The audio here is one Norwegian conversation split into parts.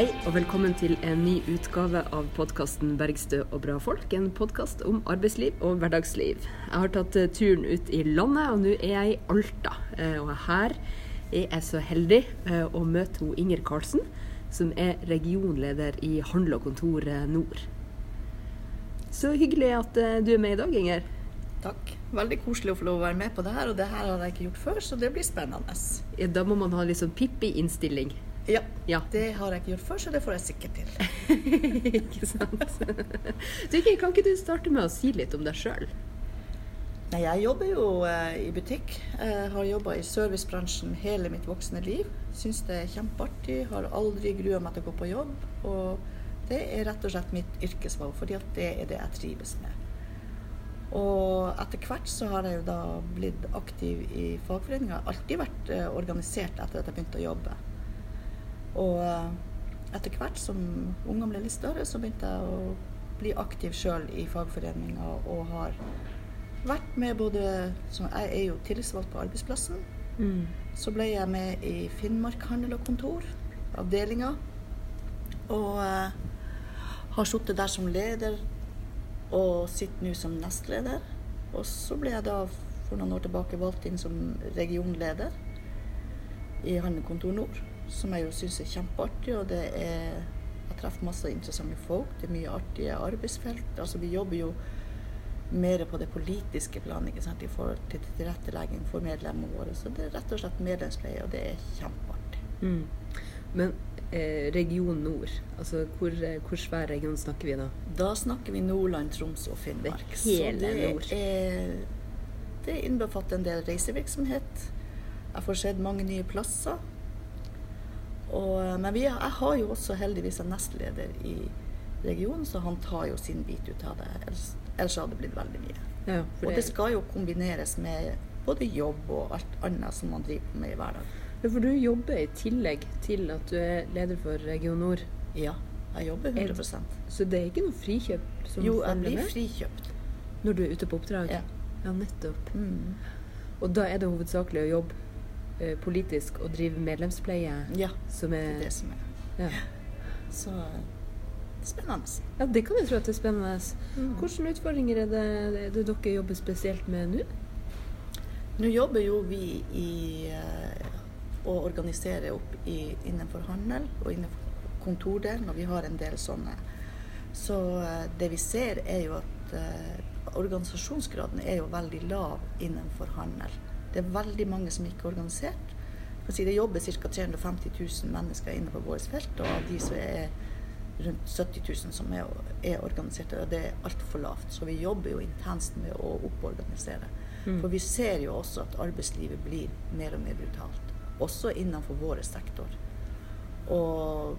Hei og velkommen til en ny utgave av podkasten 'Bergstø og bra folk'. En podkast om arbeidsliv og hverdagsliv. Jeg har tatt eh, turen ut i landet, og nå er jeg i Alta. Eh, Og her er jeg så heldig eh, å møte hun Inger Karlsen, som er regionleder i Handel og Kontor Nord. Så hyggelig at du er med i dag, Inger. Takk. Veldig koselig å få lov å være med på det her, og det her har jeg ikke gjort før, så det blir spennende. Ja, Da må man ha litt sånn Pippi-innstilling. Ja, Ja. det har jeg ikke gjort før, så det får jeg sikkert til. ikke sant? Du, kan ikke du starte med å si litt om deg sjøl? Nei, jeg jobber jo eh, i butikk. Jeg har jobba i servicebransjen hele mitt voksne liv. Syns det er kjempeartig. Har aldri grua meg til å gå på jobb. Og det er rett og slett mitt yrkesvalg, fordi at det er det jeg trives med. Og etter hvert så har jeg jo da blitt aktiv i fagforeninga. Alltid vært eh, organisert etter at jeg begynte å jobbe. Og eh, etter hvert som ungene ble litt større, så begynte jeg å bli aktiv sjøl i fagforeninga og har vært med både Jeg er jo tillitsvalgt på arbeidsplassen. Mm. Så ble jeg med i Finnmark handel og kontor, avdelinga. Og eh, har sittet der som leder og sitter nå som nestleder. Og så ble jeg da for noen år tilbake valgt inn som regionleder i Handel Kontor Nord. Som jeg jo syns er kjempeartig, og det er Jeg treffer masse interessante folk. Det er mye artige arbeidsfelt. Altså vi jobber jo mer på det politiske planet ikke sant? i forhold til tilrettelegging for medlemmene våre. Så det er rett og slett medlemspleie, og det er kjempeartig. Mm. Men eh, region nord, altså hvor, hvor svær region snakker vi da? Da snakker vi Nordland, Troms og Finnmark. Det hele Så nord. det, er, det innbefatter en del reisevirksomhet. Jeg får sett mange nye plasser. Og, men vi, jeg har jo også heldigvis en nestleder i regionen, så han tar jo sin bit ut av det. Ellers, ellers hadde det blitt veldig mye. Ja, Og det skal jo kombineres med både jobb og alt annet som man driver med i hverdagen. Ja, for du jobber i tillegg til at du er leder for Region Nord. Ja, jeg jobber 100% Så det er ikke noe frikjøp som Jo, jeg blir med frikjøpt. når du er ute på oppdrag? Ja. Ja, nettopp. Mm. Og da er det hovedsakelig å jobbe eh, politisk å drive medlemspleie Ja, som det er er det som er. ja. Så eh, spennende. ja, det kan jeg tro at det er spennende. Mm. Hvilke utfordringer er det, er det dere jobber spesielt med nå? Nå jobber jo vi i eh, å organisere opp i, innenfor handel og innenfor kontordelen, og vi har en del sånne. Så eh, det vi ser er jo at eh, organisasjonsgraden er jo veldig lav innenfor handel. Det er veldig mange som ikke er organisert. Si Det jobber ca. 350 000 mennesker innenfor vårt felt, og av de så er rundt 70 000 som er, er organiserte, og det er altfor lavt. Så vi jobber jo intenst med å opporganisere. Mm. For vi ser jo også at arbeidslivet blir mer og mer brutalt. Også innenfor vår sektor. Og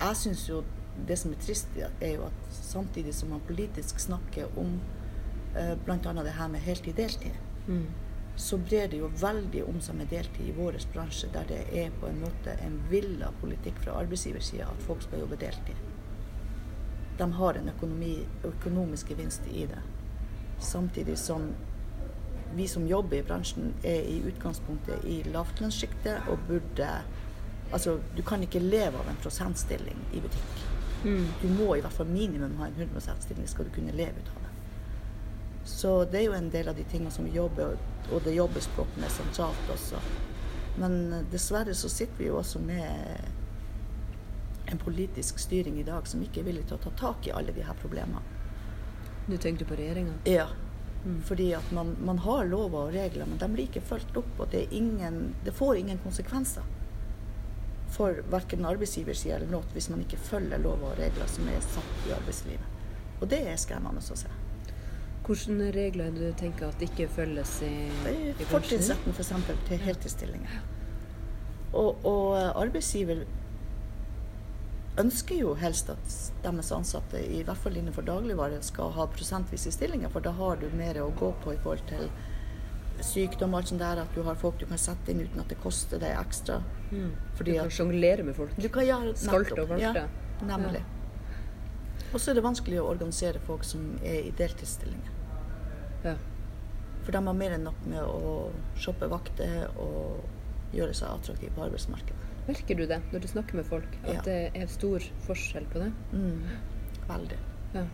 jeg syns jo det som er trist, er jo at samtidig som man politisk snakker om eh, bl.a. det her med heltid-deltid, Mm. Så brer det jo veldig om seg med deltid i vår bransje, der det er på en måte en villa politikk fra arbeidsgiversida at folk skal jobbe deltid. De har en økonomi, økonomisk gevinst i det. Samtidig som vi som jobber i bransjen er i utgangspunktet i lavtlønnssjiktet og burde Altså, du kan ikke leve av en prosentstilling i butikk. Mm. Du må i hvert fall minimum ha en 100 %-stilling skal du kunne leve ut av. Så det er jo en del av de tingene som vi jobber, og det jobbes på med sentralt også. Men eh, dessverre så sitter vi jo også med en politisk styring i dag som ikke er villig til å ta tak i alle de her problemene. Du tenkte på regjeringa? Ja. Mm. Fordi at man, man har lover og regler, men de blir ikke fulgt opp. Og det, ingen, det får ingen konsekvenser for verken arbeidsgiversida eller noe hvis man ikke følger lover og regler som er satt i arbeidslivet. Og det er skremmende å se. Hvilke regler er du tenker at ikke følges i, i bransjen? Fortrinnsretten f.eks. til heltidsstillinger. Og, og arbeidsgiver ønsker jo helst at deres ansatte, i hvert fall innenfor dagligvare, skal ha prosentvise stillinger, for da har du mer å gå på i forhold til sykdom og alt sånt der, at du har folk du kan sette inn uten at det koster deg ekstra. Mm. Fordi du kan sjonglere med folk. Du kan gjøre Skalte og valte. Ja, nemlig. Og så er det vanskelig å organisere folk som er i deltidsstillinger. Ja. For de har mer enn nok med å shoppe vakter og gjøre seg attraktive på arbeidsmarkedet. Merker du det når du snakker med folk, at Ja. det er stor forskjell på det? Mm. Veldig. Ja.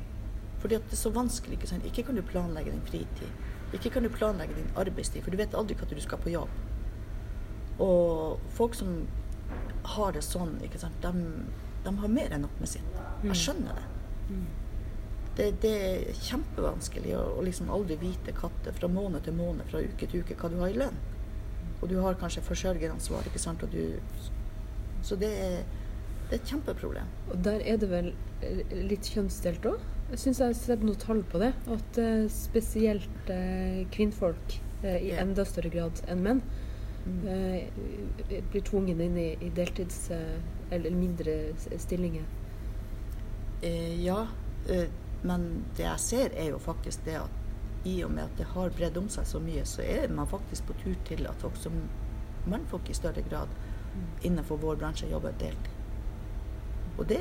Fordi at det er så vanskelig. Ikke sant? Ikke kan du planlegge din fritid. Ikke kan du planlegge din arbeidstid, for du vet aldri når du skal på jobb. Og folk som har det sånn, ikke sant? De, de har mer enn nok med sitt. Mm. Jeg skjønner det. Det, det er kjempevanskelig å, å liksom aldri vite katte fra måned til måned, fra uke til uke, hva du har i lønn. Og du har kanskje forsørgeransvar, ikke sant. Du, så det er, det er et kjempeproblem. Og der er det vel litt kjønnsdelt òg? Jeg syns jeg har sett noen tall på det. At eh, spesielt eh, kvinnfolk eh, i enda større grad enn menn Mm. blir tvungen inn i, i deltids- eller mindre stillinger. Ja, men det jeg ser er jo faktisk det at i og med at det har bredd om seg så mye, så er man faktisk på tur til at folk som mannfolk i større grad innenfor vår bransje jobber deltid. Og det,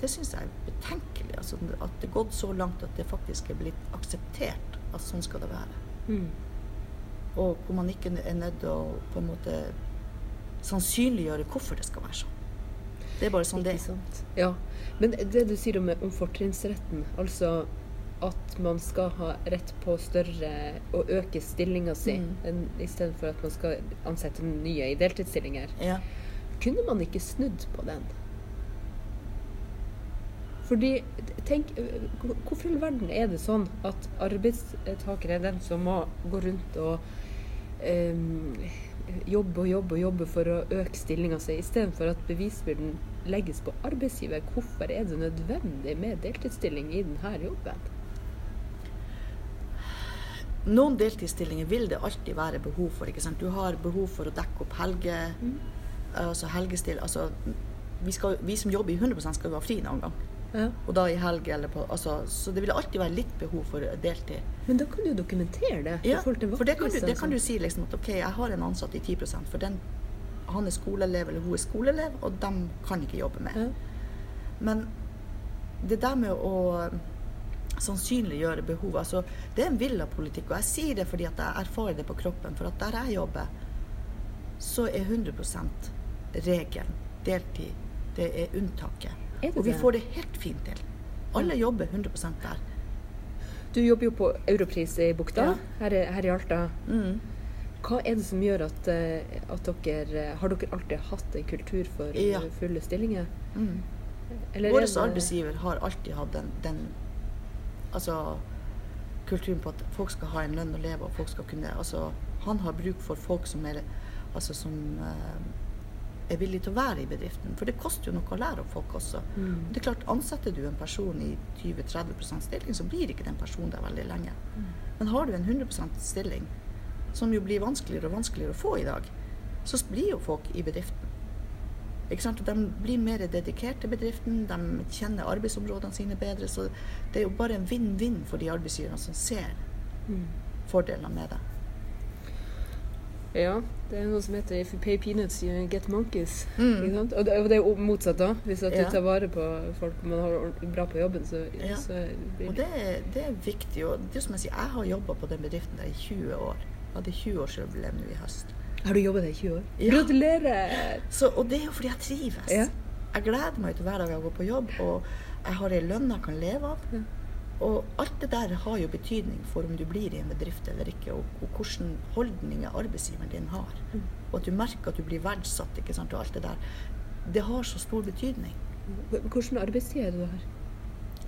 det syns jeg er betenkelig. Altså, at det er gått så langt at det faktisk er blitt akseptert at sånn skal det være. Mm. Og hvor man ikke er nødt til å på en måte sannsynliggjøre hvorfor det skal være sånn. Det er bare sånn det er. sant? Ja. Men det du sier om, om fortrinnsretten, altså at man skal ha rett på større og øke stillinga si, Mm. istedenfor at man skal ansette nye i deltidsstillinger. Ja. Kunne man ikke snudd på den? Fordi, tenk, Hvorfor i all verden er det sånn at arbeidstaker er den som må gå rundt og øhm, jobbe og jobbe og jobbe for å øke stillinga si, istedenfor at bevisbyrden legges på arbeidsgiver? Hvorfor er det nødvendig med deltidsstilling i denne jobben? Noen deltidsstillinger vil det alltid være behov for. ikke sant? Du har behov for å dekke opp helge, altså helgestill. Altså, vi, skal, vi som jobber i 100 skal jo ha fri noen gang. Ja. Og da i helg eller på altså, Så det vil alltid være litt behov for deltid. Men da kan du jo dokumentere det. Ja, for det kan, du, det kan du si liksom at OK, jeg har en ansatt i 10% for den, han er skoleelev eller hun er skoleelev, og de kan ikke jobbe mer. Ja. Men det der med å sannsynliggjøre behov altså, Det er en villapolitikk, og jeg sier det fordi at jeg erfarer det på kroppen. For at der jeg jobber, så er 100% regelen deltid. Det er unntaket. Og vi får det helt fint til. Alle jobber 100 der. Du jobber jo på Europris i Bukta, Ja. her, her i Alta. Mm. Hva er det som gjør at, eh, at dere Har dere alltid hatt en kultur for Ja. fulle stillinger? Mm. Vår arbeidsgiver har alltid hatt den, den altså, kulturen på at folk skal ha en lønn å leve av. Folk skal kunne, altså, han har bruk for folk som er, altså, som, eh, er villig til å være i bedriften. For det koster jo noe å lære opp folk også. Mm. Det er klart, Ansetter du en person i 20-30 stilling, så blir ikke den personen der veldig lenge. Mm. Men har du en 100 stilling, som jo blir vanskeligere og vanskeligere å få i dag, så blir jo folk i bedriften. Ikke sant? Og De blir mer dedikert til bedriften, de kjenner arbeidsområdene sine bedre. Så det er jo bare en vinn-vinn for de arbeidsgiverne som ser Mm. fordelene med det. Ja, det er noe som heter 'if you pay peanuts, you get monkeys'. Mm. Og det, og det er jo motsatt, da. Hvis Ja. du tar vare på folk og man har bra på jobben, så, Ja. så blir Og det, det er viktig. Og det er som jeg sier, jeg har jobba på den bedriften der i 20 år. Jeg hadde 20-årsjubileum nå i høst. Har du jobba der i 20 år? Ja. Gratulerer! Så, og det er jo fordi jeg trives. Jeg gleder meg til hver dag jeg går på jobb, og jeg har ei lønn jeg kan leve av. Og alt det der har jo betydning for om du blir i en bedrift eller ikke, og, og hvilke holdninger arbeidsgiveren din har. Mm. Og at du merker at du blir verdsatt, ikke sant, og alt det der. Det har så stor betydning. Hvilken arbeidstid du har?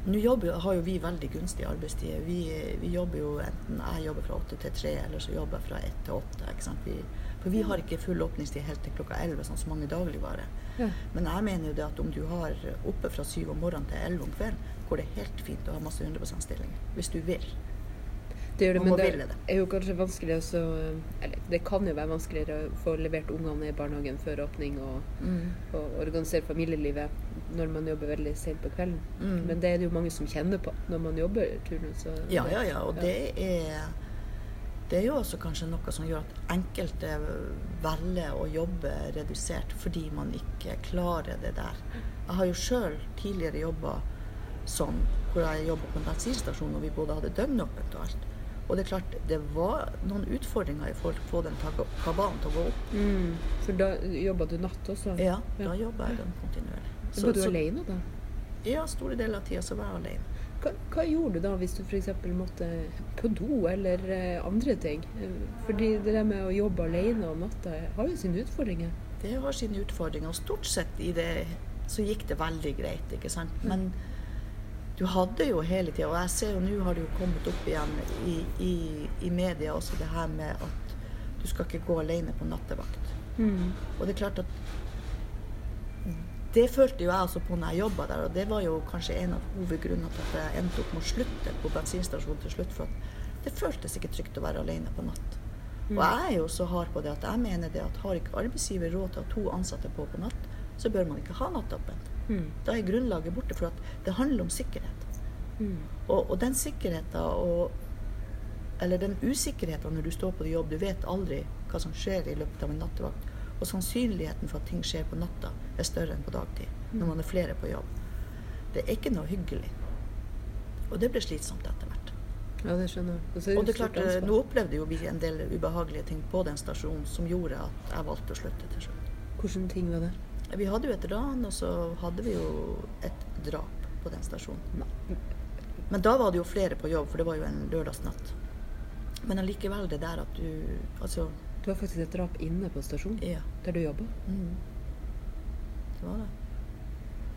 Nå jobber, har jo vi veldig gunstige arbeidstider. Vi, vi jobber jo enten jeg jobber fra åtte til tre, eller så jobber jeg fra ett til åtte. ikke sant? Vi, for vi har ikke full åpningstid helt til klokka elleve, sånn som mange dagligvarer. Ja. Men jeg mener jo det at om du har oppe fra syv om morgenen til elleve om kvelden, går det er helt fint å ha masse 100 %-stillinger. Hvis du vil. Det gjør det, Man men det det. er jo kanskje vanskelig også Eller det kan jo være vanskeligere å få levert ungene i barnehagen før åpning og, og organisere familielivet når man jobber veldig sent på kvelden. Mm. Men det er det jo mange som kjenner på når man jobber turnus. så- Ja, ja, ja. Og det er det er jo også kanskje noe som gjør at enkelte velger å jobbe redusert fordi man ikke klarer det der. Jeg har jo sjøl tidligere jobba sånn, hvor jeg jobba på en bensinstasjon og vi både hadde døgnåpent og alt. Og det er klart, det var noen utfordringer i forhold til å få den kabalen til å gå opp. Mm. For da jobba du natt også? Ja, da Ja. jobba jeg den kontinuerlig. Så, var du alene da? Ja, store deler av tida så var jeg alene. Hva, hva gjorde du da hvis du f.eks. måtte på do eller eh, andre ting? Fordi det der med å jobbe alene om natta har jo sine utfordringer. Det har sine utfordringer. Og stort sett i det så gikk det veldig greit, ikke sant. Men du hadde jo hele tida, og jeg ser jo nå har det jo kommet opp igjen i, i, i media også det her med at du skal ikke gå alene på nattevakt. Mm. Og det er klart at det følte jo jeg også på når jeg jobba der, og det var jo kanskje en av hovedgrunnene til at jeg endte opp med å slutte på bensinstasjonen til slutt. For at det føltes ikke trygt å være alene på natt. Og jeg er jo så hard på det at jeg mener det at har ikke arbeidsgiver råd til å ha to ansatte på på natt, så bør man ikke ha nattåpent. Mm. Da er grunnlaget borte, for at det handler om sikkerhet. Mm. Og, og den sikkerheten og Eller den usikkerheten når du står på jobb, du vet aldri hva som skjer i løpet av en nattevakt. Og sannsynligheten for at ting skjer på natta, er større enn på dagtid. Når man er flere på jobb. Det er ikke noe hyggelig. Og det ble slitsomt etter hvert. Ja, det skjønner jeg. Og det er klart, eh, nå opplevde jo vi en del ubehagelige ting på den stasjonen som gjorde at jeg valgte å slutte til slutt. Hvilke ting var det? Vi hadde jo et ran, og så hadde vi jo et drap på den stasjonen. Men da var det jo flere på jobb, for det var jo en lørdagsnatt. Men allikevel det der at du Altså, Det var faktisk et drap inne på stasjonen, ja. der du jobba. Mm. Det var det.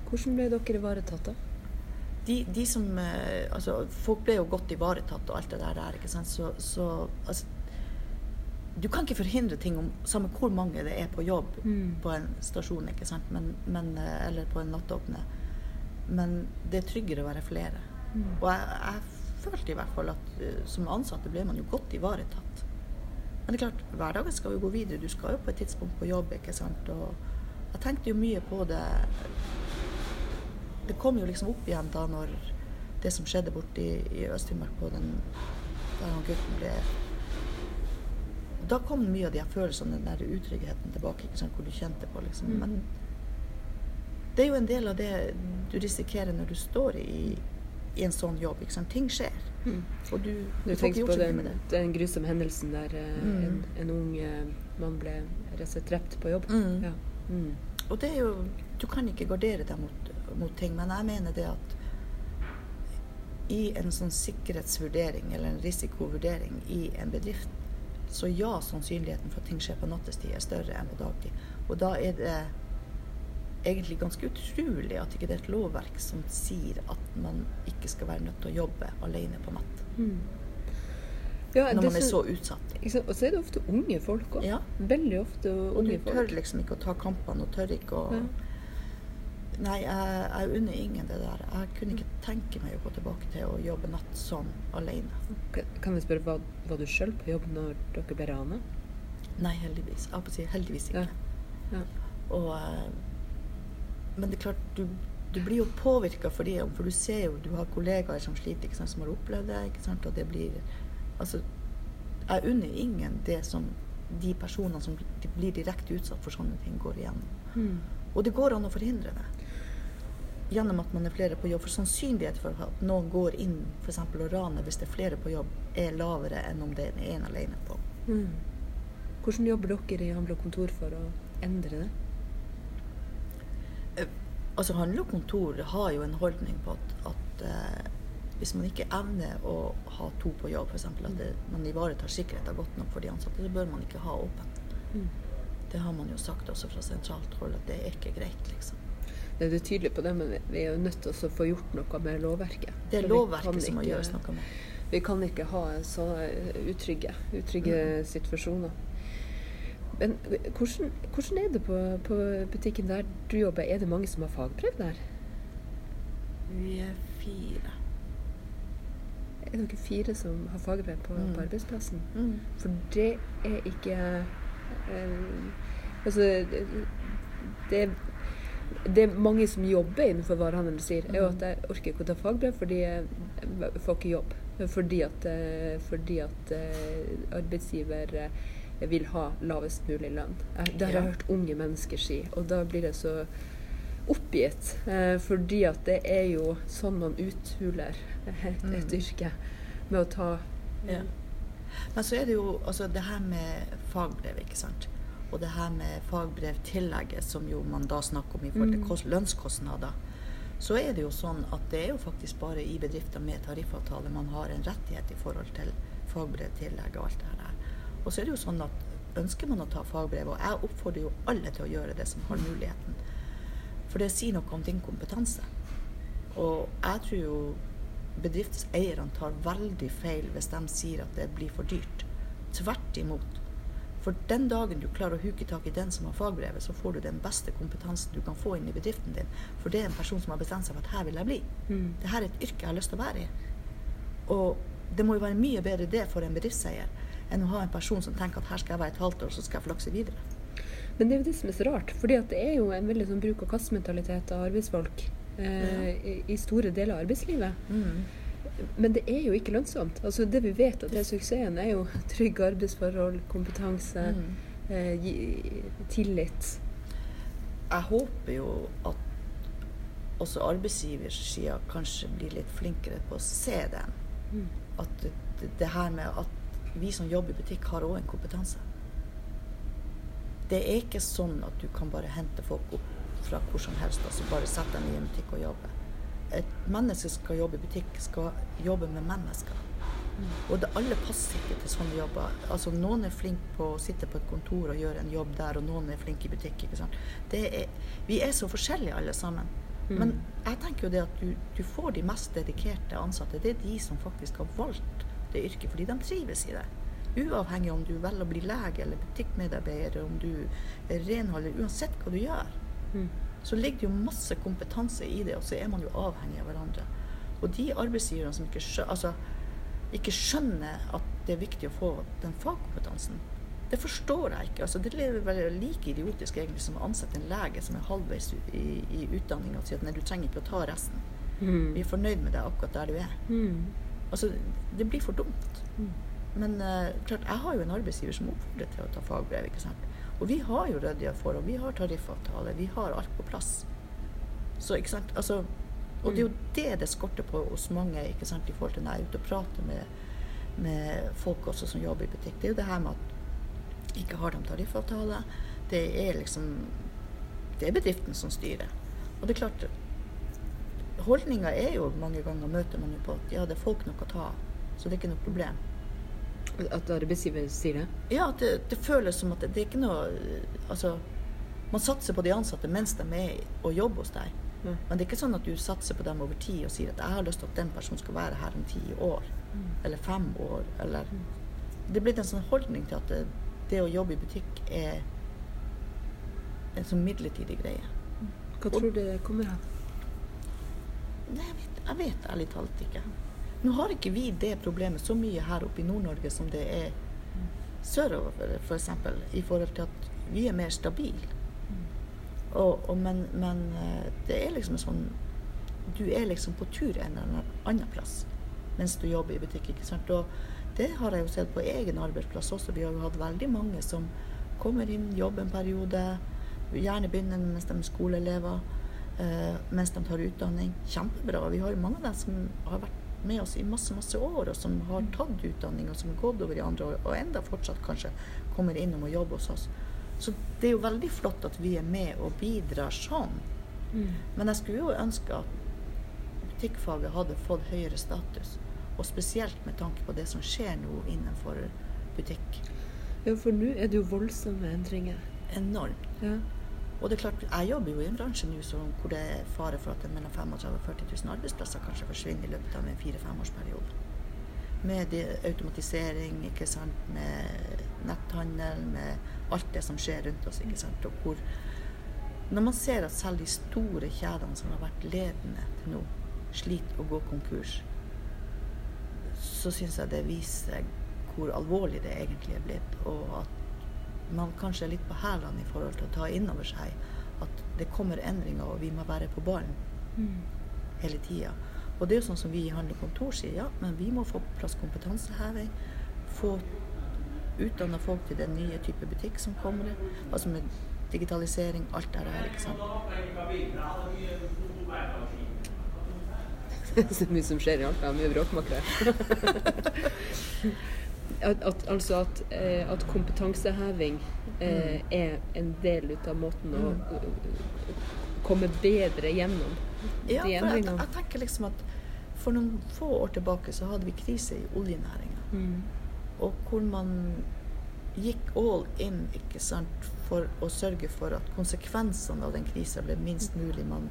Hvordan ble dere ivaretatt da? De, de som eh, Altså, folk ble jo godt ivaretatt og alt det der, der ikke sant. Så, så altså Du kan ikke forhindre ting om samme hvor mange det er på jobb Mm. på en stasjon, ikke sant. Men, men, eh, eller på en nattåpne. Men det er tryggere å være flere. Mm. Og jeg, jeg følte i hvert fall at eh, som ansatte ble man jo godt ivaretatt. Men det er klart, hverdagen skal jo gå videre. Du skal jo på et tidspunkt på jobb, ikke sant. Og jeg tenkte jo mye på det. Det kom jo liksom opp igjen da når det som skjedde borte i, i Øst-Finnmark på den der han gutten ble Da kom mye av de følelsene, den der utryggheten tilbake, ikke sant, hvor du kjente på liksom. Mm. Men det er jo en del av det du risikerer når du står i, i en sånn jobb. Ikke sant? Ting skjer. Mm. Og du, Du du tenker på den, med det. den grusomme hendelsen der eh, Mm. en, en ung eh, mann ble slett drept på jobb. Mm. Ja. Mm. Og det er jo Du kan ikke gardere deg mot, mot ting, men jeg mener det at i en sånn sikkerhetsvurdering eller en risikovurdering i en bedrift, så ja, sannsynligheten for at ting skjer på nattestid er større enn på dagtid. Og da er det egentlig ganske utrolig at ikke det er et lovverk som sier at man ikke skal være nødt til å jobbe alene på natt. Mm. Ja, Når man er så utsatt. Og så er det ofte unge folk òg. Ja. Veldig ofte unge folk. Og du tør liksom ikke å ta kampene og tør ikke å Ja. Nei, jeg, jeg unner ingen det der. Jeg kunne ikke tenke meg å gå tilbake til å jobbe natt sånn alene. Kan- vi spørre, var, var du sjøl på jobb når dere ble rana? Nei, heldigvis. Jeg på å si heldigvis ikke. Ja. Ja. Og, eh, men det er klart, du, du blir jo påvirka for det, for du ser jo du har kollegaer som sliter, ikke sant, som har opplevd det. ikke sant, og det blir Altså, jeg unner ingen det som de personene som blir- blir direkte utsatt for sånne ting, går igjennom. Mm. Og det går an å forhindre det. Gjennom at man er flere på jobb. For sannsynlighet for at noen går inn eksempel og raner hvis det er flere på jobb, er lavere enn om det er en alene på. Mm. Hvordan jobber dere i Handel og Kontor for å endre det? Eh, Altså Handel og Kontor har jo en holdning på at, at eh, hvis man ikke evner å ha to på jobb, f.eks. at det, man ivaretar sikkerheten godt nok for de ansatte, så bør man ikke ha åpen. Mm. Det har man jo sagt også fra sentralt hold, at det er ikke greit, liksom. Det er tydelig på det, men vi er jo nødt til å få gjort noe med lovverket. Det er lovverket som må gjøres noe med. Vi kan ikke ha så utrygge, utrygge Mm. situasjoner. Men hvordan, hvordan er det på, på butikken der du jobber? Er det mange som har fagbrev der? Vi er fire. Er dere fire som har fagbrev på, Mm. på arbeidsplassen? Mm. For det er ikke eh, Altså, det, det, mange som jobber innenfor varehandelen sier, er jo at jeg orker ikke å ta fagbrev fordi jeg får ikke jobb. Fordi at, eh, fordi at eh, arbeidsgiver eh, vil ha lavest mulig lønn. Det har jeg hørt unge mennesker si, og da blir jeg så oppgitt. Fordi at det er jo sånn man uthuler et, et Mm. yrke. Med å ta Ja. Men så er det jo altså det her med fagbrev, ikke sant. Og det her med fagbrevtillegget, som jo man da snakker om i forhold til Mm. kost- lønnskostnader. Så er det jo sånn at det er jo faktisk bare i bedrifter med tariffavtale man har en rettighet i forhold til fagbrevtillegg og alt det her. Og så er det jo sånn at ønsker man å ta fagbrev, og jeg oppfordrer jo alle til å gjøre det som har muligheten. For det sier noe om din kompetanse. Og jeg tror jo bedriftseierne tar veldig feil hvis de sier at det blir for dyrt. Tvert imot. For den dagen du klarer å huke tak i den som har fagbrevet, så får du den beste kompetansen du kan få inn i bedriften din. For det er en person som har bestemt seg for at her vil jeg bli. Mm. Dette er et yrke jeg har lyst til å være i. Og det må jo være mye bedre det for en bedriftseier enn å ha en person som tenker at her skal jeg være et halvt år, så skal jeg flakse videre. Men det er jo det som er så rart, for det er jo en veldig sånn bruk og kast-mentalitet av arbeidsfolk eh, i, i store deler av arbeidslivet. Mm. Men det er jo ikke lønnsomt. Altså Det vi vet at det er suksessen, er jo trygge arbeidsforhold, kompetanse, Mm. eh, gi, tillit. Jeg håper jo at også arbeidsgiversida kanskje blir litt flinkere på å se den. Mm. At det, det, her med at vi som jobber i butikk, har òg en kompetanse. Det er ikke sånn at du kan bare hente folk opp fra hvor som helst og så bare sette dem i en butikk og jobbe. Et menneske som skal jobbe i butikk, skal jobbe med mennesker. Og det, alle passer ikke til sånne jobber. Altså, noen er flinke på å sitte på et kontor og gjøre en jobb der, og noen er flinke i butikk. ikke sant? Det er, vi er så forskjellige alle sammen. Men jeg tenker jo det at du, du får de mest dedikerte ansatte. Det er de som faktisk har valgt det yrket fordi de trives i det. Uavhengig om du velger å bli lege eller butikkmedarbeider, om du er renholder, uansett hva du gjør Mm. Så ligger det jo masse kompetanse i det, og så er man jo avhengig av hverandre. Og de arbeidsgiverne som ikke, skjø altså, ikke skjønner at det er viktig å få den fagkompetansen, det forstår jeg ikke. Altså, det er vel like idiotisk egentlig som å ansette en lege som er halvveis i, i utdanning og si at nei, du trenger ikke å ta resten. Mm. Vi er fornøyd med deg akkurat der du er. Mm. Altså, det blir for dumt. Mm. Men uh, klart, jeg har jo en arbeidsgiver som oppfordrer til å ta fagbrev. ikke sant? Og vi har jo ryddige forhold, vi har tariffavtale, vi har alt på plass. Så, ikke sant? Altså, og det er jo det det skorter på hos mange ikke sant? i forhold til når jeg er ute og prater med, med folk også som jobber i butikk. Det er jo det her med at ikke har de tariffavtale. Det er liksom Det er bedriften som styrer. Og det er klart Holdninga er jo mange ganger møter man jo på at ja, det er folk nok å ta av, så det er ikke noe problem. At arbeidsgiver sier det? Ja, at det, det føles som at det, det er ikke noe Altså, man satser på de ansatte mens de er og jobber hos deg. Mm. Men det er ikke sånn at du satser på dem over tid og sier at jeg har lyst til at den personen skal være her om ti år. Eller fem år. Eller Det er blitt en sånn holdning til at det, det å jobbe i butikk er en sånn midlertidig greie. Hva tror du det kommer av? Jeg vet, jeg vet ærlig talt ikke. Nå har ikke vi det problemet så mye her oppe i Nord-Norge som det er sørover, f.eks. For eksempel, I forhold til at vi er mer stabile. Og, og, men, men eh, det er liksom sånn Du er liksom på tur en eller annen plass mens du jobber i butikk. ikke sant? Og det har jeg jo sett på egen arbeidsplass også. Vi har jo hatt veldig mange som kommer inn, jobber en periode, gjerne begynner mens de er skoleelever, eh, mens de tar utdanning. Kjempebra. Vi har jo mange av dem som har vært med oss i masse masse år, og som har tatt utdanning, og som har gått over i andre år, og enda fortsatt kanskje kommer innom og jobber hos oss. Så det er jo veldig flott at vi er med og bidrar sånn. Men jeg skulle jo ønske at butikkfaget hadde fått høyere status. Og spesielt med tanke på det som skjer nå innenfor butikk. Ja, for nå er det jo voldsomme endringer. Enormt. Ja. Og det er klart, jeg jobber jo i en bransje nå hvor det er fare for at mellom 35 og 40 000 arbeidsplasser kanskje forsvinner i løpet av en fire-femårsperiode. Med de, automatisering, ikke sant, med netthandel, med alt det som skjer rundt oss. ikke sant, og hvor Når man ser at selv de store kjedene som har vært ledende til nå, sliter å gå konkurs, så syns jeg det viser hvor alvorlig det egentlig er blitt, og at man kanskje er litt på hælene i forhold til å ta inn over seg at det kommer endringer, og vi må være på ballen hele tida. Og det er jo sånn som vi i Handel og Kontor sier, ja, men vi må få på plass kompetanseheving. Få utdanna folk til den nye type butikk som kommer. Altså med digitalisering, alt det her, ikke sant. så mye som skjer i Alta. Mye bråkmakere. at, at, altså at, eh, at kompetanseheving eh, er en del ut av måten å Mm. komme bedre gjennom Ja, de for jeg, jeg tenker liksom at for noen få år tilbake så hadde vi krise i oljenæringa. Mm. Og hvor man gikk all in ikke sant, for å sørge for at konsekvensene av den krisa ble minst mulig. Man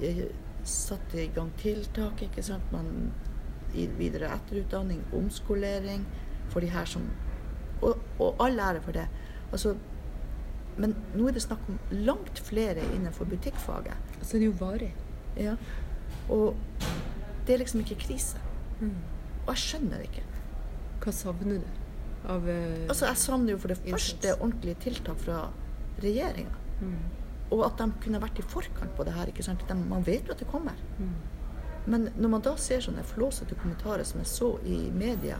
eh, satte i gang tiltak, ikke sant. Man i videre etterutdanning, omskolering for de her som Og, og all ære for det. Altså, men nå er det snakk om langt flere innenfor butikkfaget. Så er det jo varig. Ja. Og det er liksom ikke krise. Mm. Og jeg skjønner det ikke. Hva savner du av uh, Altså, jeg savner jo for det første ordentlige tiltak fra regjeringa. mm. Og at de kunne vært i forkant på det her. ikke sant? De, man vet jo at det kommer. Mm. Men når man da ser sånne flåsete kommentarer som jeg så i media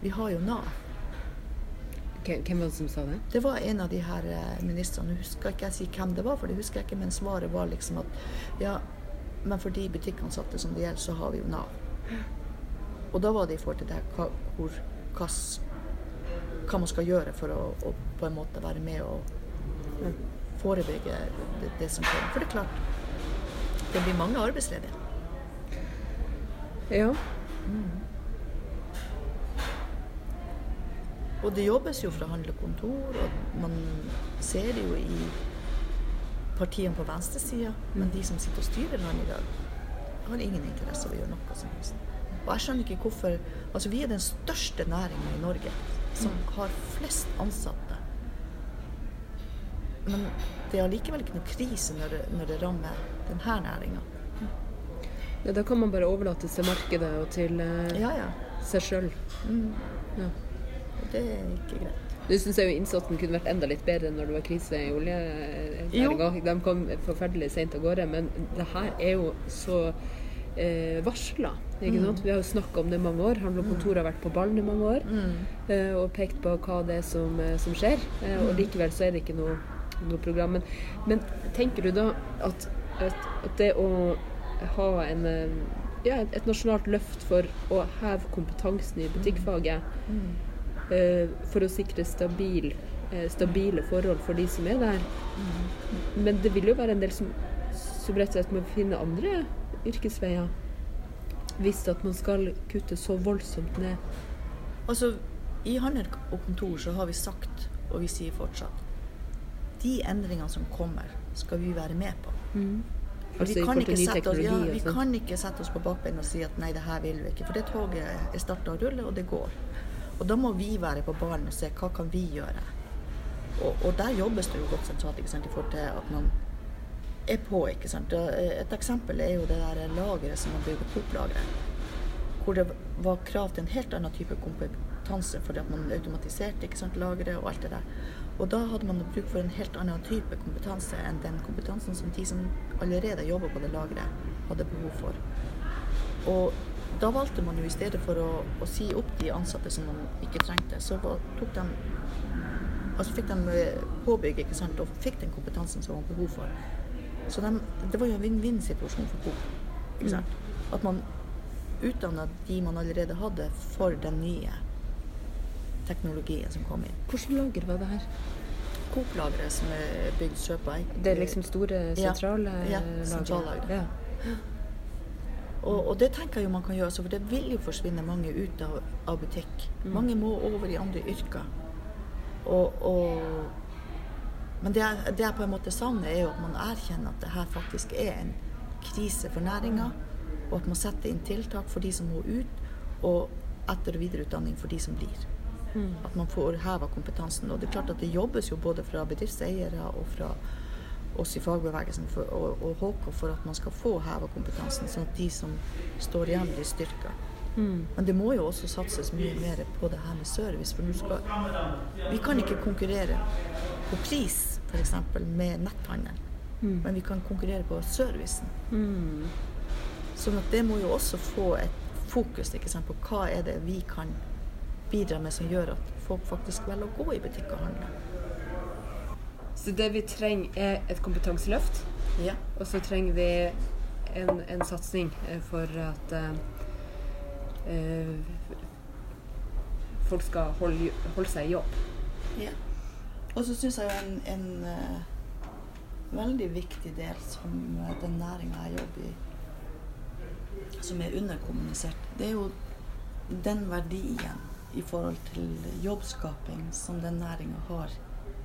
Vi har jo Nav. Hvem var det som sa det? Det var en av de her eh, ministrene. Nå husker ikke jeg si hvem det var, for det husker jeg ikke, men svaret var liksom at ja, men for de butikkansatte som det gjelder, så har vi jo Nav. Og da var det i forhold til det hva, hvor, hva, hva man skal gjøre for å, å på en måte være med og forebygge det, det som kommer. For det er klart, det blir mange arbeidsledige. Ja. Og det jobbes jo fra handlekontor, og man ser det jo i partiene på venstresida. Men de som sitter og styrer landet i dag, har ingen interesse av å gjøre noe som helst. Og jeg skjønner ikke hvorfor Altså, vi er den største næringa i Norge som har flest ansatte. Men det er allikevel ikke noe krise når det, når det rammer denne næringa. ja. Da kan man bare overlate til markedet og til eh, Ja, ja. seg sjøl. Mm. Ja. Det er ikke greit. Du syns jo innsatsen kunne vært enda litt bedre når det var krise i oljenæringa. De kom forferdelig seint av gårde, men det her er jo så eh, varsla. Ikke Mm. Vi har jo snakka om det i mange år. Handel og Kontor har vært på ballen i mange år Mm. eh, og pekt på hva det er som, eh, som skjer. Eh, og likevel så er det ikke noe, noe program. Men, men tenker du da at, at, at det å ha en eh, ja, et, et nasjonalt løft for å heve kompetansen i butikkfaget Mm. Eh, for å sikre stabil, eh, stabile forhold for de som er der. Men det vil jo være en del som, som rett og slett må finne andre yrkesveier. Hvis at man skal kutte så voldsomt ned. Altså, I handel og kontor så har vi sagt, og vi sier fortsatt, de endringene som kommer, skal vi være med på. Mm. Altså vi, kan ikke sette oss, ja, vi kan ikke sette oss på bakbeina og si at nei, det her vil vi ikke. For det toget er starta å rulle, og det går. Og da må vi være på ballen og se hva kan vi gjøre. Og, og der jobbes det jo godt sentralt ikke sant, i forhold til at man er på. ikke sant. Eh, Et eksempel er jo det der lageret som man bygde, Coop-lageret. Hvor det var krav til en helt annen type kompetanse fordi at man automatiserte ikke sant, lageret og alt det der. Og da hadde man bruk for en helt annen type kompetanse enn den kompetansen som de som allerede jobber på det lageret, hadde behov for. Og da valgte man jo i stedet for å, å si opp de ansatte som man ikke trengte, så tok de Altså fikk de eh, påbygg ikke sant, og fikk den kompetansen som var behov for. Så de, det var jo en vinn-vinn-situasjon for Coop. Ikke sant? At man utdanna de man allerede hadde, for den nye teknologien som kom inn. Hvilket lager var det her? Coop-lageret som er bygd sør på Eik. Det er liksom store, sentrale Ja, ja, sentrallagre. Ja. Og, og det tenker jeg jo man kan gjøre, altså, for det vil jo forsvinne mange ut av, av butikk. Mange må over i andre yrker. Og, og, men det jeg, det jeg på en måte savner, er jo at man erkjenner at det her faktisk er en krise for næringa, og at man setter inn tiltak for de som må ut, og etter- og videreutdanning for de som blir. At man får heva kompetansen. Og det er klart at det jobbes jo både fra bedriftseiere og fra oss i fagbevegelsen for, og, og HK for at man skal få heva kompetansen, sånn at de som står igjen, blir styrka. Men det må jo også satses mye mer på det her med service. For skal, vi kan ikke konkurrere på pris, f.eks. med netthandel. Men vi kan konkurrere på servicen. Mm. Sånn at det må jo også få et fokus ikke sant, på hva er det vi kan bidra med som gjør at folk faktisk velger å gå i butikk og handle. Så det vi trenger, er et kompetanseløft. Ja. Og så trenger vi en, en satsing eh, for at eh, folk skal holde, holde seg i jobb. Ja. Og så syns jeg en, en uh, veldig viktig del som den næringa jeg jobber i, som er underkommunisert, det er jo den verdien i forhold til jobbskaping som den næringa har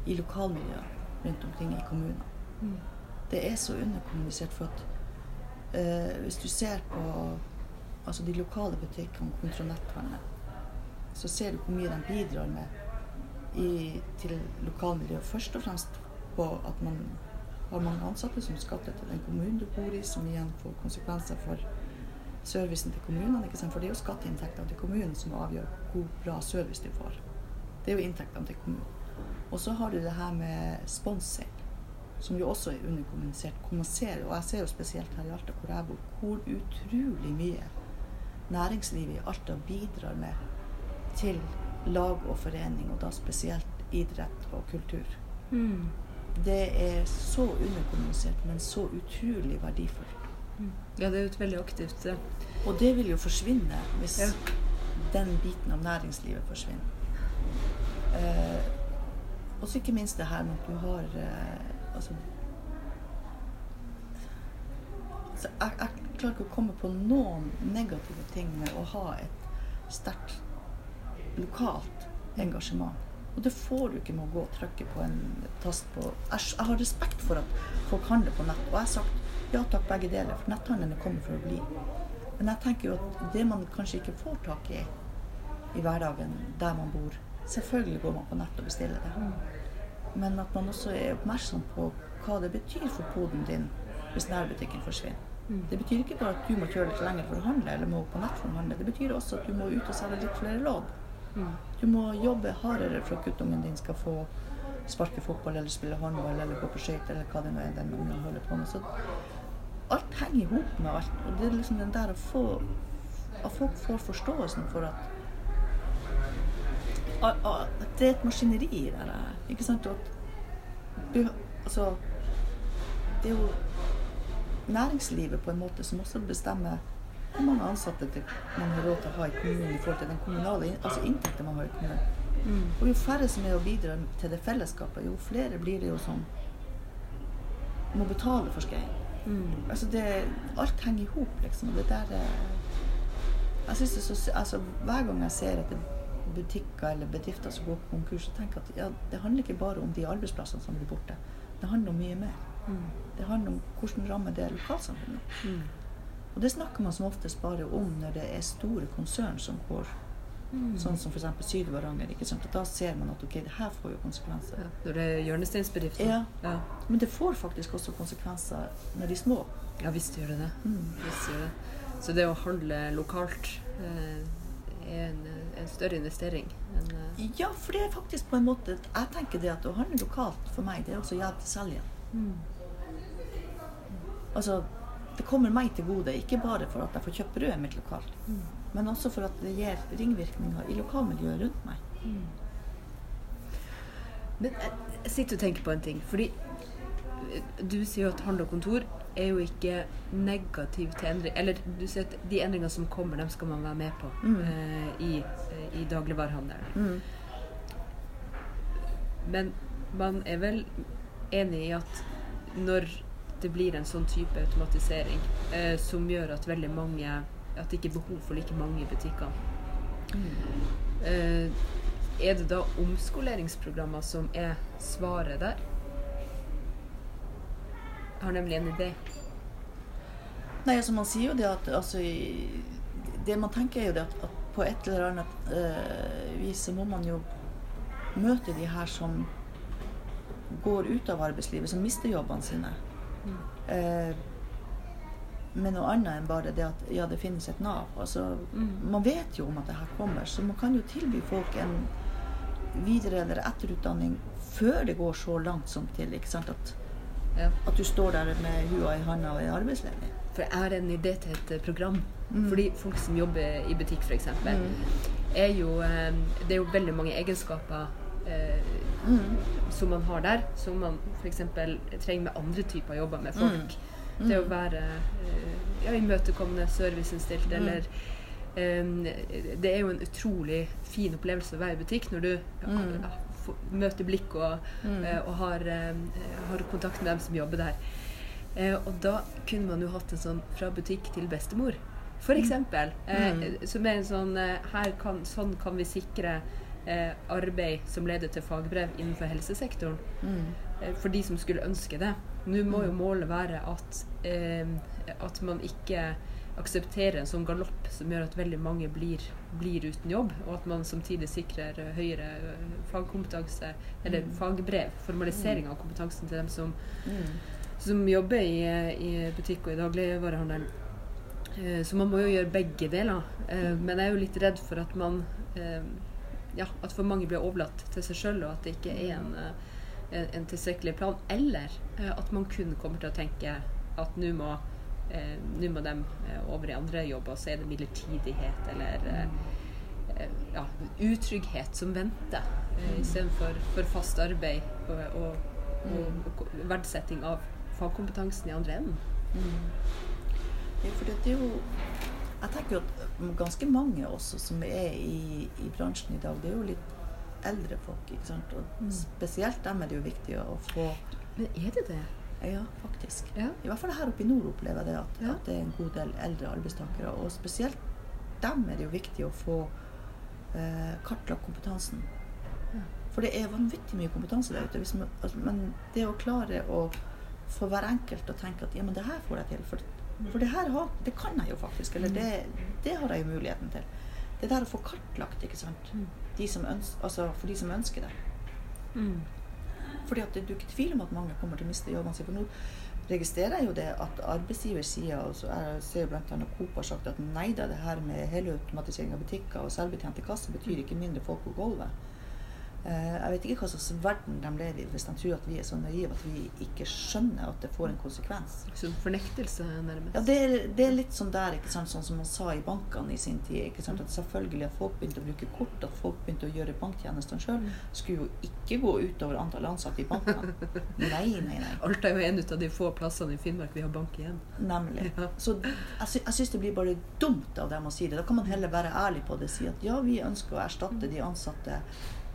i lokalmiljøet rundt omkring i kommunene. Det er så underkommunisert for at eh, hvis du ser på altså de lokale butikkene kontra netthandelen, så ser du hvor mye de bidrar med i, til lokalmiljøet. Først og fremst på at man har mange ansatte som skatter til den kommunen du bor i, som igjen får konsekvenser for servicen til kommunene. For det er jo skatteinntektene til kommunen som avgjør hvor bra service du får. Det er jo inntektene til kommunen. Og så har du det her med sponsing, som jo også er underkommunisert. Ser, og jeg ser jo spesielt her i Alta, hvor jeg bor, hvor utrolig mye næringslivet i Alta bidrar med til lag og forening, og da spesielt idrett og kultur. Det er så underkommunisert, men så utrolig verdifullt. Ja, det er jo et veldig aktivt eh, Og det vil jo forsvinne hvis Ja. den biten av næringslivet forsvinner. Eh, og så ikke minst det her med at du har eh, altså, altså jeg, jeg klarer ikke å komme på noen negative ting med å ha et sterkt lokalt engasjement. Og det får du ikke med å gå og trykke på en tast på Jeg, jeg har respekt for at folk handler på nett, og jeg har sagt ja takk, begge deler, for netthandelen er kommet for å bli. Men jeg tenker jo at det man kanskje ikke får tak i i hverdagen der man bor Selvfølgelig går man på nett og bestiller det. Men at man også er oppmerksom på hva det betyr for poden din hvis nærbutikken forsvinner. Det betyr ikke bare at du må kjøre litt lenger for å handle, eller må på nett for å handle. Det betyr også at du må ut og selge litt flere lodd. Du må jobbe hardere for at guttungen din skal få sparke fotball eller spille håndball eller gå på skøyter eller hva det nå er den ungen holder på med. Så alt henger i hop med alt. Og det er liksom den der å få At folk får forståelsen for at at at det er et maskineri der. Ikke sant? At altså, det er jo næringslivet på en måte som også bestemmer hvor mange ansatte det man har råd til å ha i kommunen i forhold til den kommunale altså inntekten man har i kommunen. Og jo færre som er og bidrar til det fellesskapet, jo flere blir det jo som må betale for skreien. Altså det, alt henger i hop, liksom. Og det der eh, jeg synes det er så, altså, Hver gang jeg ser etter butikker eller bedrifter som går konkurs, og tenker at ja, det handler ikke bare om de arbeidsplassene som blir borte. Det handler om mye mer. Det handler om hvordan rammer det lokalsamfunnet. Og det snakker man som oftest bare om når det er store konsern som går Sånn som f.eks. Syd-Varanger. Da ser man at ok, det her får jo konsekvenser. Ja, når det er hjørnesteinsbedrifter. Ja. Ja. Men det får faktisk også konsekvenser når de er små. ja, visst gjør det det. Mm. Visst gjør det. Så det å handle lokalt eh, er en, en større investering En, uh... Ja, for det er faktisk på en måte Jeg tenker det at å handle lokalt for meg, det er også hjelp til selgeren. Altså, det kommer meg til gode, ikke bare for at jeg får kjøpt brødet mitt lokalt, men også for at det gir ringvirkninger i lokalmiljøet rundt meg. Men jeg, jeg sitter og tenker på en ting. Fordi eh, du sier jo at handel og kontor er jo ikke negativ til endring. Eller du sier at de endringene som kommer, dem skal man være med på Mm. eh, i, eh, i dagligvarehandelen. Mm. Men man er vel enig i at når det blir en sånn type automatisering eh, som gjør at veldig mange At det ikke er behov for like mange i butikkene. Eh, er det da omskoleringsprogrammer som er svaret der? Har nemlig en idé. Nei, altså man sier jo det at altså, Det man tenker er jo det at, at på et eller annet eh, vis så må man jo møte de her som går ut av arbeidslivet, som mister jobbene sine. Eh, med noe annet enn bare det at ja, det finnes et Nav. Altså, Man vet jo om at det her kommer, så man kan jo tilby folk en videre- eller etterutdanning før det går så langt som til ikke sant, at, Ja. at du står der med hua i handa og er arbeidsledig. For jeg har en idé til et eh, program. Mm. Fordi folk som jobber i butikk, f.eks., Mm. er jo eh, Det er jo veldig mange egenskaper eh, Mm. som man har der, som man f.eks. trenger med andre typer jobber med folk. Mm. Det å være eh, ja, imøtekommende, serviceinnstilt, Mm. eller det er jo en utrolig fin opplevelse å være i butikk når du Mm. ja, får- møter blikk og, Mm. eh, og har, eh, har kontakt med dem som jobber der. Eh, og da kunne man jo hatt en sånn fra butikk til bestemor, eksempel. Eh, Mm. Som er en sånn her kan, Sånn kan vi sikre eh, arbeid som leder til fagbrev innenfor helsesektoren. Mm. For de som skulle ønske det. Nå må jo målet være at, at man ikke aksepterer en sånn galopp som gjør at veldig mange blir, blir uten jobb, og at man samtidig sikrer eh, høyere eh, fagkompetanse, eller Mm. fagbrev, formalisering av kompetansen til dem som, Mm. som jobber i, i butikk og i dagligvarehandelen. Eh, Så man må jo gjøre begge deler. Eh, Men jeg er jo litt redd for at man ja, at for mange blir overlatt til seg sjøl, og at det ikke er en, en, en tilstrekkelig plan. Eller at man kun kommer til å tenke at nå må, eh, nå må de eh, over i andre jobber, så er det midlertidighet eller eh, eh, ja, utrygghet som venter, eh, istedenfor for fast arbeid og, og, og, og verdsetting av fagkompetansen i andre enden. Ja, for det er jo Jeg tenker jo at ganske mange også som er i, i bransjen i dag, det er jo litt eldre folk. ikke sant? Og Mm. spesielt dem er det jo viktig å få Men er det det? Ja, faktisk. Ja. I hvert fall her oppe i nord opplever jeg det at, Ja. at det er en god del eldre arbeidstakere. Og spesielt dem er det jo viktig å få eh, kartlagt kompetansen. Ja. For det er vanvittig mye kompetanse der ute. Man, altså, men det å klare å få hver enkelt å tenke at ja, men det her får jeg til. For, for det her har, det kan jeg jo faktisk. Eller det, det har jeg jo muligheten til. Det der å få kartlagt, ikke sant. Mm. De som ønsker, altså for de som ønsker det. Mm. Fordi at det, er ikke tvil om at mange kommer til å miste jobben sin. For nå registrerer jeg jo det at arbeidsgiversida, og så jeg ser bl.a. Coop har sagt at nei da, det her med helautomatisering av butikker og selvbetjente kasser betyr ikke mindre folk på gulvet. Eh, jeg vet ikke hva slags verden de lever i hvis de tror at vi er så naive at vi ikke skjønner at det får en konsekvens. Som fornektelse, nærmest. Ja, det er, det er litt sånn der, ikke sånn som man sa i bankene i sin tid. at Selvfølgelig at folk begynte å bruke kort, at folk begynte å gjøre banktjenestene sjøl, skulle jo ikke gå utover antall ansatte i bankene. Nei, nei, nei. Alta er jo en av de få plassene i Finnmark vi har bank igjen. Nemlig. Ja. Så jeg, sy syns det blir bare dumt av dem å si det. Da kan man heller være ærlig på det og si at ja, vi ønsker å erstatte de ansatte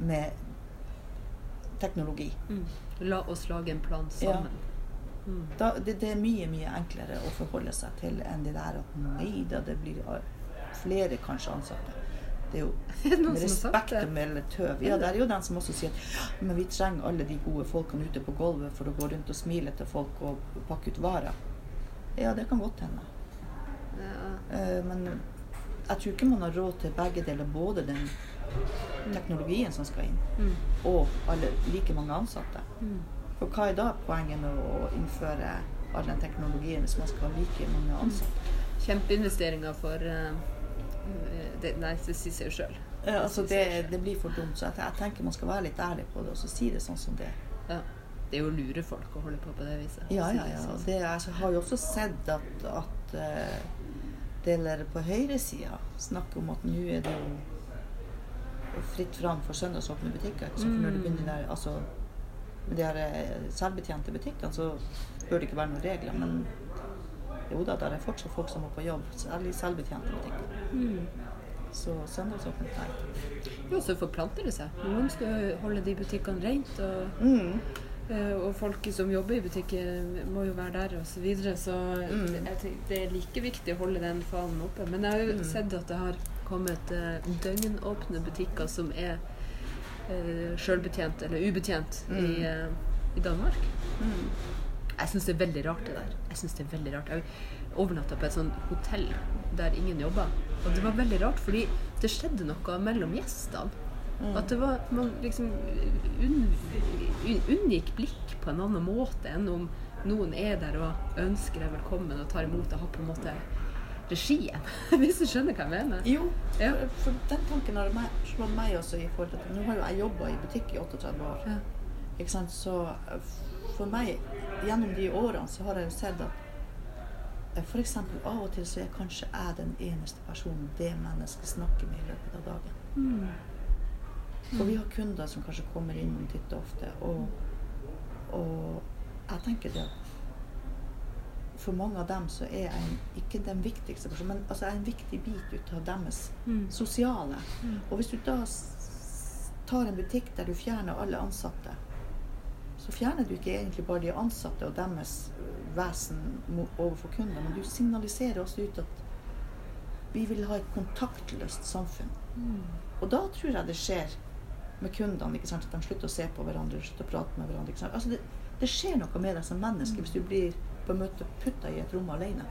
med teknologi. Mm. La oss lage en plan Ja. sammen. Mm. Da, det, det er mye, mye enklere å forholde seg til enn det der at nei da, det blir flere kanskje ansatte. Det er jo med respekt å melde tøv. Ja, det er jo den som også sier at «Ja, men vi trenger alle de gode folkene ute på gulvet for å gå rundt og smile til folk og pakke ut varer. Ja, det kan godt hende. Ja. Eh, Men jeg tror ikke man har råd til begge deler. Både den teknologien som skal inn, Mm. og alle, like mange ansatte. Mm. For hva er da poenget med å innføre all den teknologien hvis man skal ha like mange ansatte? Kjempeinvesteringer for uh, det, Nei, det sier seg jo sjøl. Ja, altså det, det blir for dumt. Så jeg, jeg tenker man skal være litt ærlig på det og så si det sånn som det er. Ja. Det er jo å lure folk å holde på på det viset. Ja, ja, ja. sånn. Det, jeg har jo også sett at, at eh, deler på høyresida snakker om at nå er det jo fritt fram for søndagsåpne butikker. Så? Når det Mm. begynner der, altså, med de her eh, selvbetjente butikkene, så bør det ikke være noen regler. Men jo da, der er fortsatt folk som må på jobb, særlig selvbetjente butikker. Mm. Så søndagsåpent, nei. Jo, så forplanter det seg. Noen skal holde de butikkene rent, og, Mm. eh, og folk som jobber i butikker må jo være der, og så videre. Så Mm. det er like viktig å holde den fanen oppe. Men jeg har jo Mm. sett at det har kommet eh, døgnåpne butikker som er eh, sjølbetjent eller ubetjent i, Mm. eh, i Danmark. Mm. Jeg syns det er veldig rart, det der. Jeg synes det er veldig rart. Jeg overnatta på et sånt hotell der ingen jobba. Og det var veldig rart, fordi det skjedde noe mellom gjestene. Mm. At det var, man liksom unn, un, unngikk blikk på en annen måte enn om noen er der og ønsker deg velkommen og tar imot og har på en måte regien. Hvis du skjønner hva jeg mener? Jo, Ja. for, for den tanken har slått meg også i forhold til at Nå har jo jeg jobba i butikk i 38 år. Ja. Ikke sant? Så eh, for meg, gjennom de årene, så har jeg jo sett at F.eks. for eksempel av og til så er kanskje jeg den eneste personen det mennesket snakker med i løpet av dagen. Mm. Og vi har kunder som kanskje kommer innom titt og ofte, og, og jeg tenker det at for mange av dem så er en- ikke den viktigste personen, men altså en viktig bit ut av deres Mm. sosiale. Mm. Og hvis du da tar en butikk der du fjerner alle ansatte, så fjerner du ikke egentlig bare de ansatte og deres øh, vesen overfor kunder, men du signaliserer også ut at vi vil ha et kontaktløst samfunn. Mm. Og da tror jeg det skjer med kundene. ikke sant? At de slutter å se på hverandre, slutter å prate med hverandre. Altså det, det skjer noe med deg som menneske hvis du blir på en måte putta i et rom alene.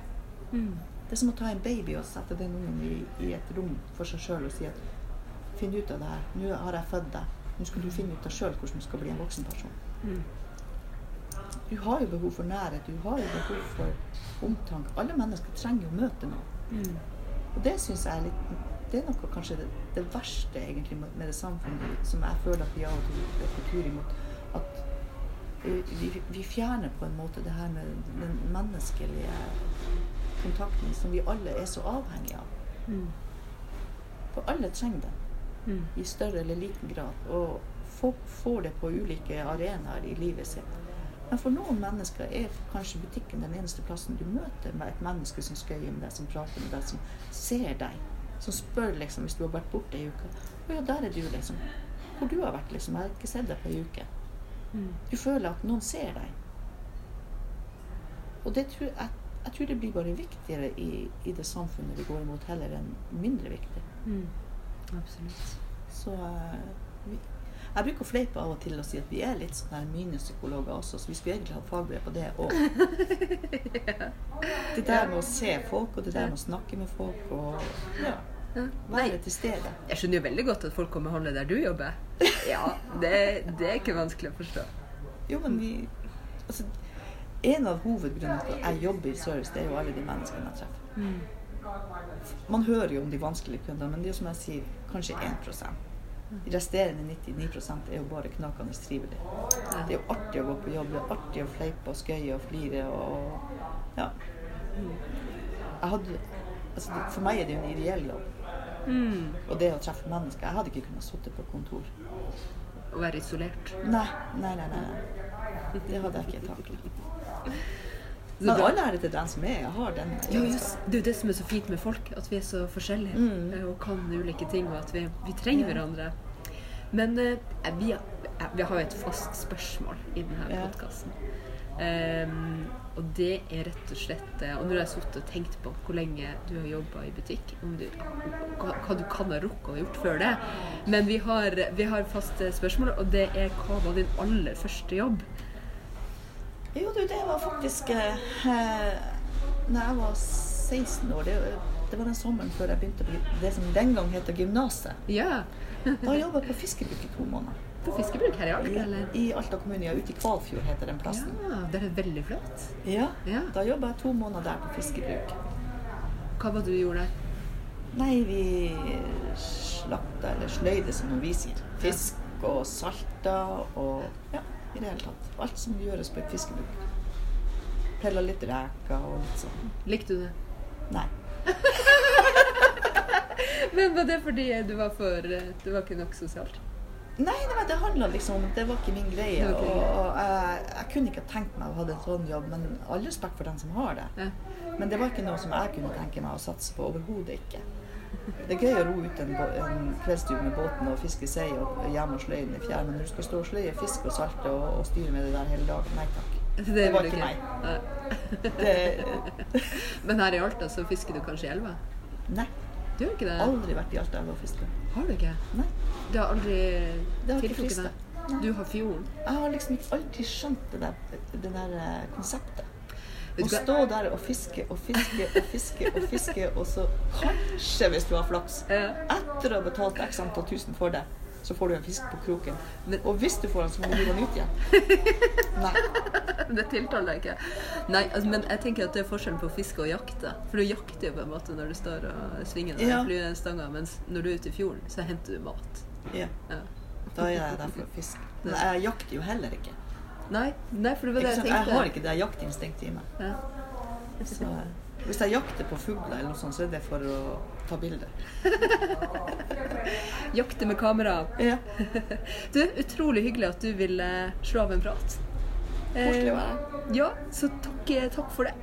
Mm. Det er som å ta en baby og sette den ungen i, i et rom for seg sjøl og si at finn ut av det her. Nå har jeg født deg. Nå skal du finne ut av sjøl hvordan du skal bli en voksen person. Mm. Du har jo behov for nærhet. Du har jo behov for omtanke. Alle mennesker trenger jo å møte noen. Mm. Og det syns jeg er litt Det er noe kanskje det, det verste egentlig med det samfunnet som jeg føler at vi av og til er tur imot. At vi, vi fjerner på en måte det her med den menneskelige kontakten som vi alle er så avhengige av. Mm. For alle trenger det Mm. i større eller liten grad. Og folk får det på ulike arenaer i livet sitt. Men for noen mennesker er kanskje butikken den eneste plassen du møter med et menneske som skøyer med deg, som prater med deg, som ser deg. Som spør liksom hvis du har vært borte ei uke. Å ja, der er du, liksom. Hvor du har vært, liksom. Jeg har ikke sett deg på ei uke. Du føler at noen ser deg. Og det tror jeg, jeg tror det blir bare viktigere i, i det samfunnet vi går imot, heller enn mindre viktig. Mm. Absolutt. Så eh, vi, jeg bruker å fleipe av og til og si at vi er litt sånn her minipsykologer også, så vi skulle egentlig ha fagbrev på det òg. Det der med å se folk, og det der med å snakke med folk, og ja, Ja. Være til stede. jeg skjønner jo veldig godt at folk kommer og handler der du jobber. Ja, det, det er ikke vanskelig å forstå. Jo, men vi altså, En av hovedgrunnene til at jeg jobber i service, det er jo alle de menneskene jeg treffer. Mm. Man hører jo om de vanskelige kundene, men det er jo som jeg sier, kanskje 1% De resterende 99 er jo bare knakende trivelig. Det er jo artig å gå på jobb, det er artig å fleipe og skøye og flire og Ja. Jeg hadde, altså, for meg er det jo en ideell jobb. Mm. Og det å treffe mennesker Jeg hadde ikke kunnet sitte på kontor. Å være isolert. Nei, nei, nei. nei. Det hadde jeg ikke taklet. Så Men all ære til den som er. Jeg har den. Jo, just, det er jo det som er så fint med folk, at vi er så forskjellige Mm. eh, og kan ulike ting, og at vi, vi trenger Ja. hverandre. Men eh, vi, har, eh, vi har jo et fast spørsmål i denne Ja. podkasten. Og det er rett og slett eh, Og nå har jeg sittet og tenkt på hvor lenge du har jobba i butikk, om du, hva, du kan ha rukket å gjort før det. Men vi har, vi har faste spørsmål, og det er hva var din aller første jobb? Jo, du, det var faktisk eh, Når jeg var 16 år, det, det var den sommeren før jeg begynte på det som den gang het gymnaset. Ja, Da jobba jeg på fiskebruk i to måneder. På fiskebruk her i Alta, eller? I, Alta kommune, ja, ute i Kvalfjord heter den plassen. Ja, det er veldig flott. Ja, Ja. Da jobba jeg to måneder der på fiskebruk. Hva var det du gjorde der? Nei, vi slakta eller sløyde, som vi sier. Fisk og salta og ja, i det hele tatt. Alt som gjøres på et fiskebruk. Pella litt reker og litt sånn. Likte du det? Nei. Men var det fordi du var for eh, Det var ikke nok sosialt? Nei, nei, det handla liksom om Det var ikke min greie. Det var din Og, og jeg, jeg kunne ikke tenkt meg å ha en sånn jobb, men all respekt for den som har det. Ja. Men det var ikke noe som jeg kunne tenke meg å satse på. Overhodet ikke. Det er gøy å ro ut en, en kveldstur med båten og fiske sei og hjem og sløye den i fjær, men når du skal stå og sløye fisk og salte og, og styre med det der hele dagen, nei takk. Det, var vil du ikke meg. Det, Men her i Alta så fisker du kanskje i elva? nei. Du har ikke det? Aldri vært i Alta elv og fiske. Har du ikke? Nei. Det har aldri tiltrukket deg? Du har fjorden. Jeg har liksom ikke alltid skjønt det der, det der eh, konseptet. Å stå der og fiske og fiske og fiske og fiske, og så kanskje, hvis du har flaks, etter å ha betalt x antall tusen for det, så får du en fisk på kroken. Og hvis du får den, så må du gå den ut igjen. Nei. Det tiltaler deg ikke. Nei, altså, men jeg tenker at det er forskjellen på å fiske og jakte. For du jakter jo på en måte når du står og svinger den Ja. fluestanga, mens når du er ute i fjorden, så henter du mat. Ja, Ja. da er jeg der for å fiske. Men jeg jakter jo heller ikke. Nei, nei, for det var det jeg tenkte. Jeg har ikke det jaktinstinktet i meg. Ja. Så eh, hvis jeg jakter på fugler, eller noe sånt, så er det for å ta bilder. Jakte med kamera. Ja. Du, utrolig hyggelig at du ville slå av en prat. Koselig å Eh, være her. Ja, så takk, takk for det.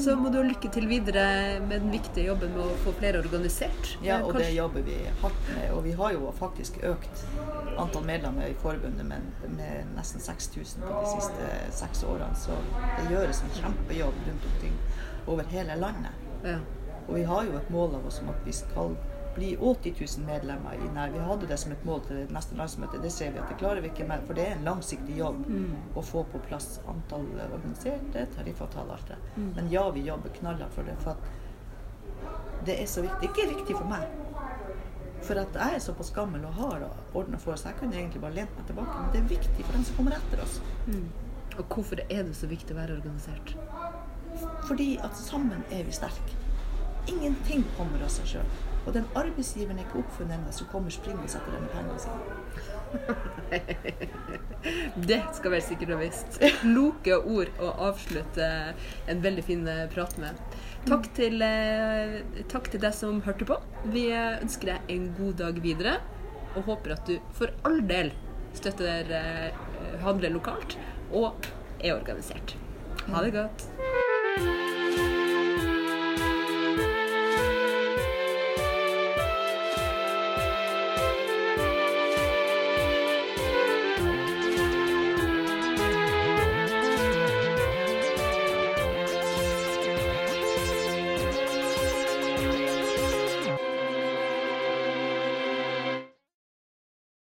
Så må du ha lykke til videre med den viktige jobben med å få flere organisert. Ja, og og det jobber vi hardt med. Og vi har jo faktisk økt antall medlemmer i forbundet med, med nesten 6000 på de siste seks årene. Så det gjøres en kjempejobb rundt omkring over hele landet. Ja. Og vi har jo et mål av oss om at vi skal bli 80 000 medlemmer i nær. Vi hadde det som et mål til det neste landsmøte. Det ser vi at det klarer vi ikke med, for det er en langsiktig jobb å få på plass antall organiserte, tariffavtaler, alt det. Men ja, vi jobber knallhardt for det. For at det er så viktig. Ikke viktig for meg. For at jeg er såpass gammel og har ordna for oss. Jeg kunne egentlig bare lent meg tilbake. Men det er viktig for dem som kommer etter oss. Og hvorfor er det så viktig å være organisert? Fordi at sammen er vi sterke. Ingenting kommer av seg sjøl. Og den arbeidsgiveren er ikke oppfunnet ennå som kommer springende etter denne pengene sine. Det skal være sikkert og visst. Kloke ord å avslutte en veldig fin eh, prat med. Takk til, eh, takk til deg som hørte på. Vi ønsker deg en god dag videre, og håper at du for all del støtter eh, handler lokalt og er organisert. Ha det godt.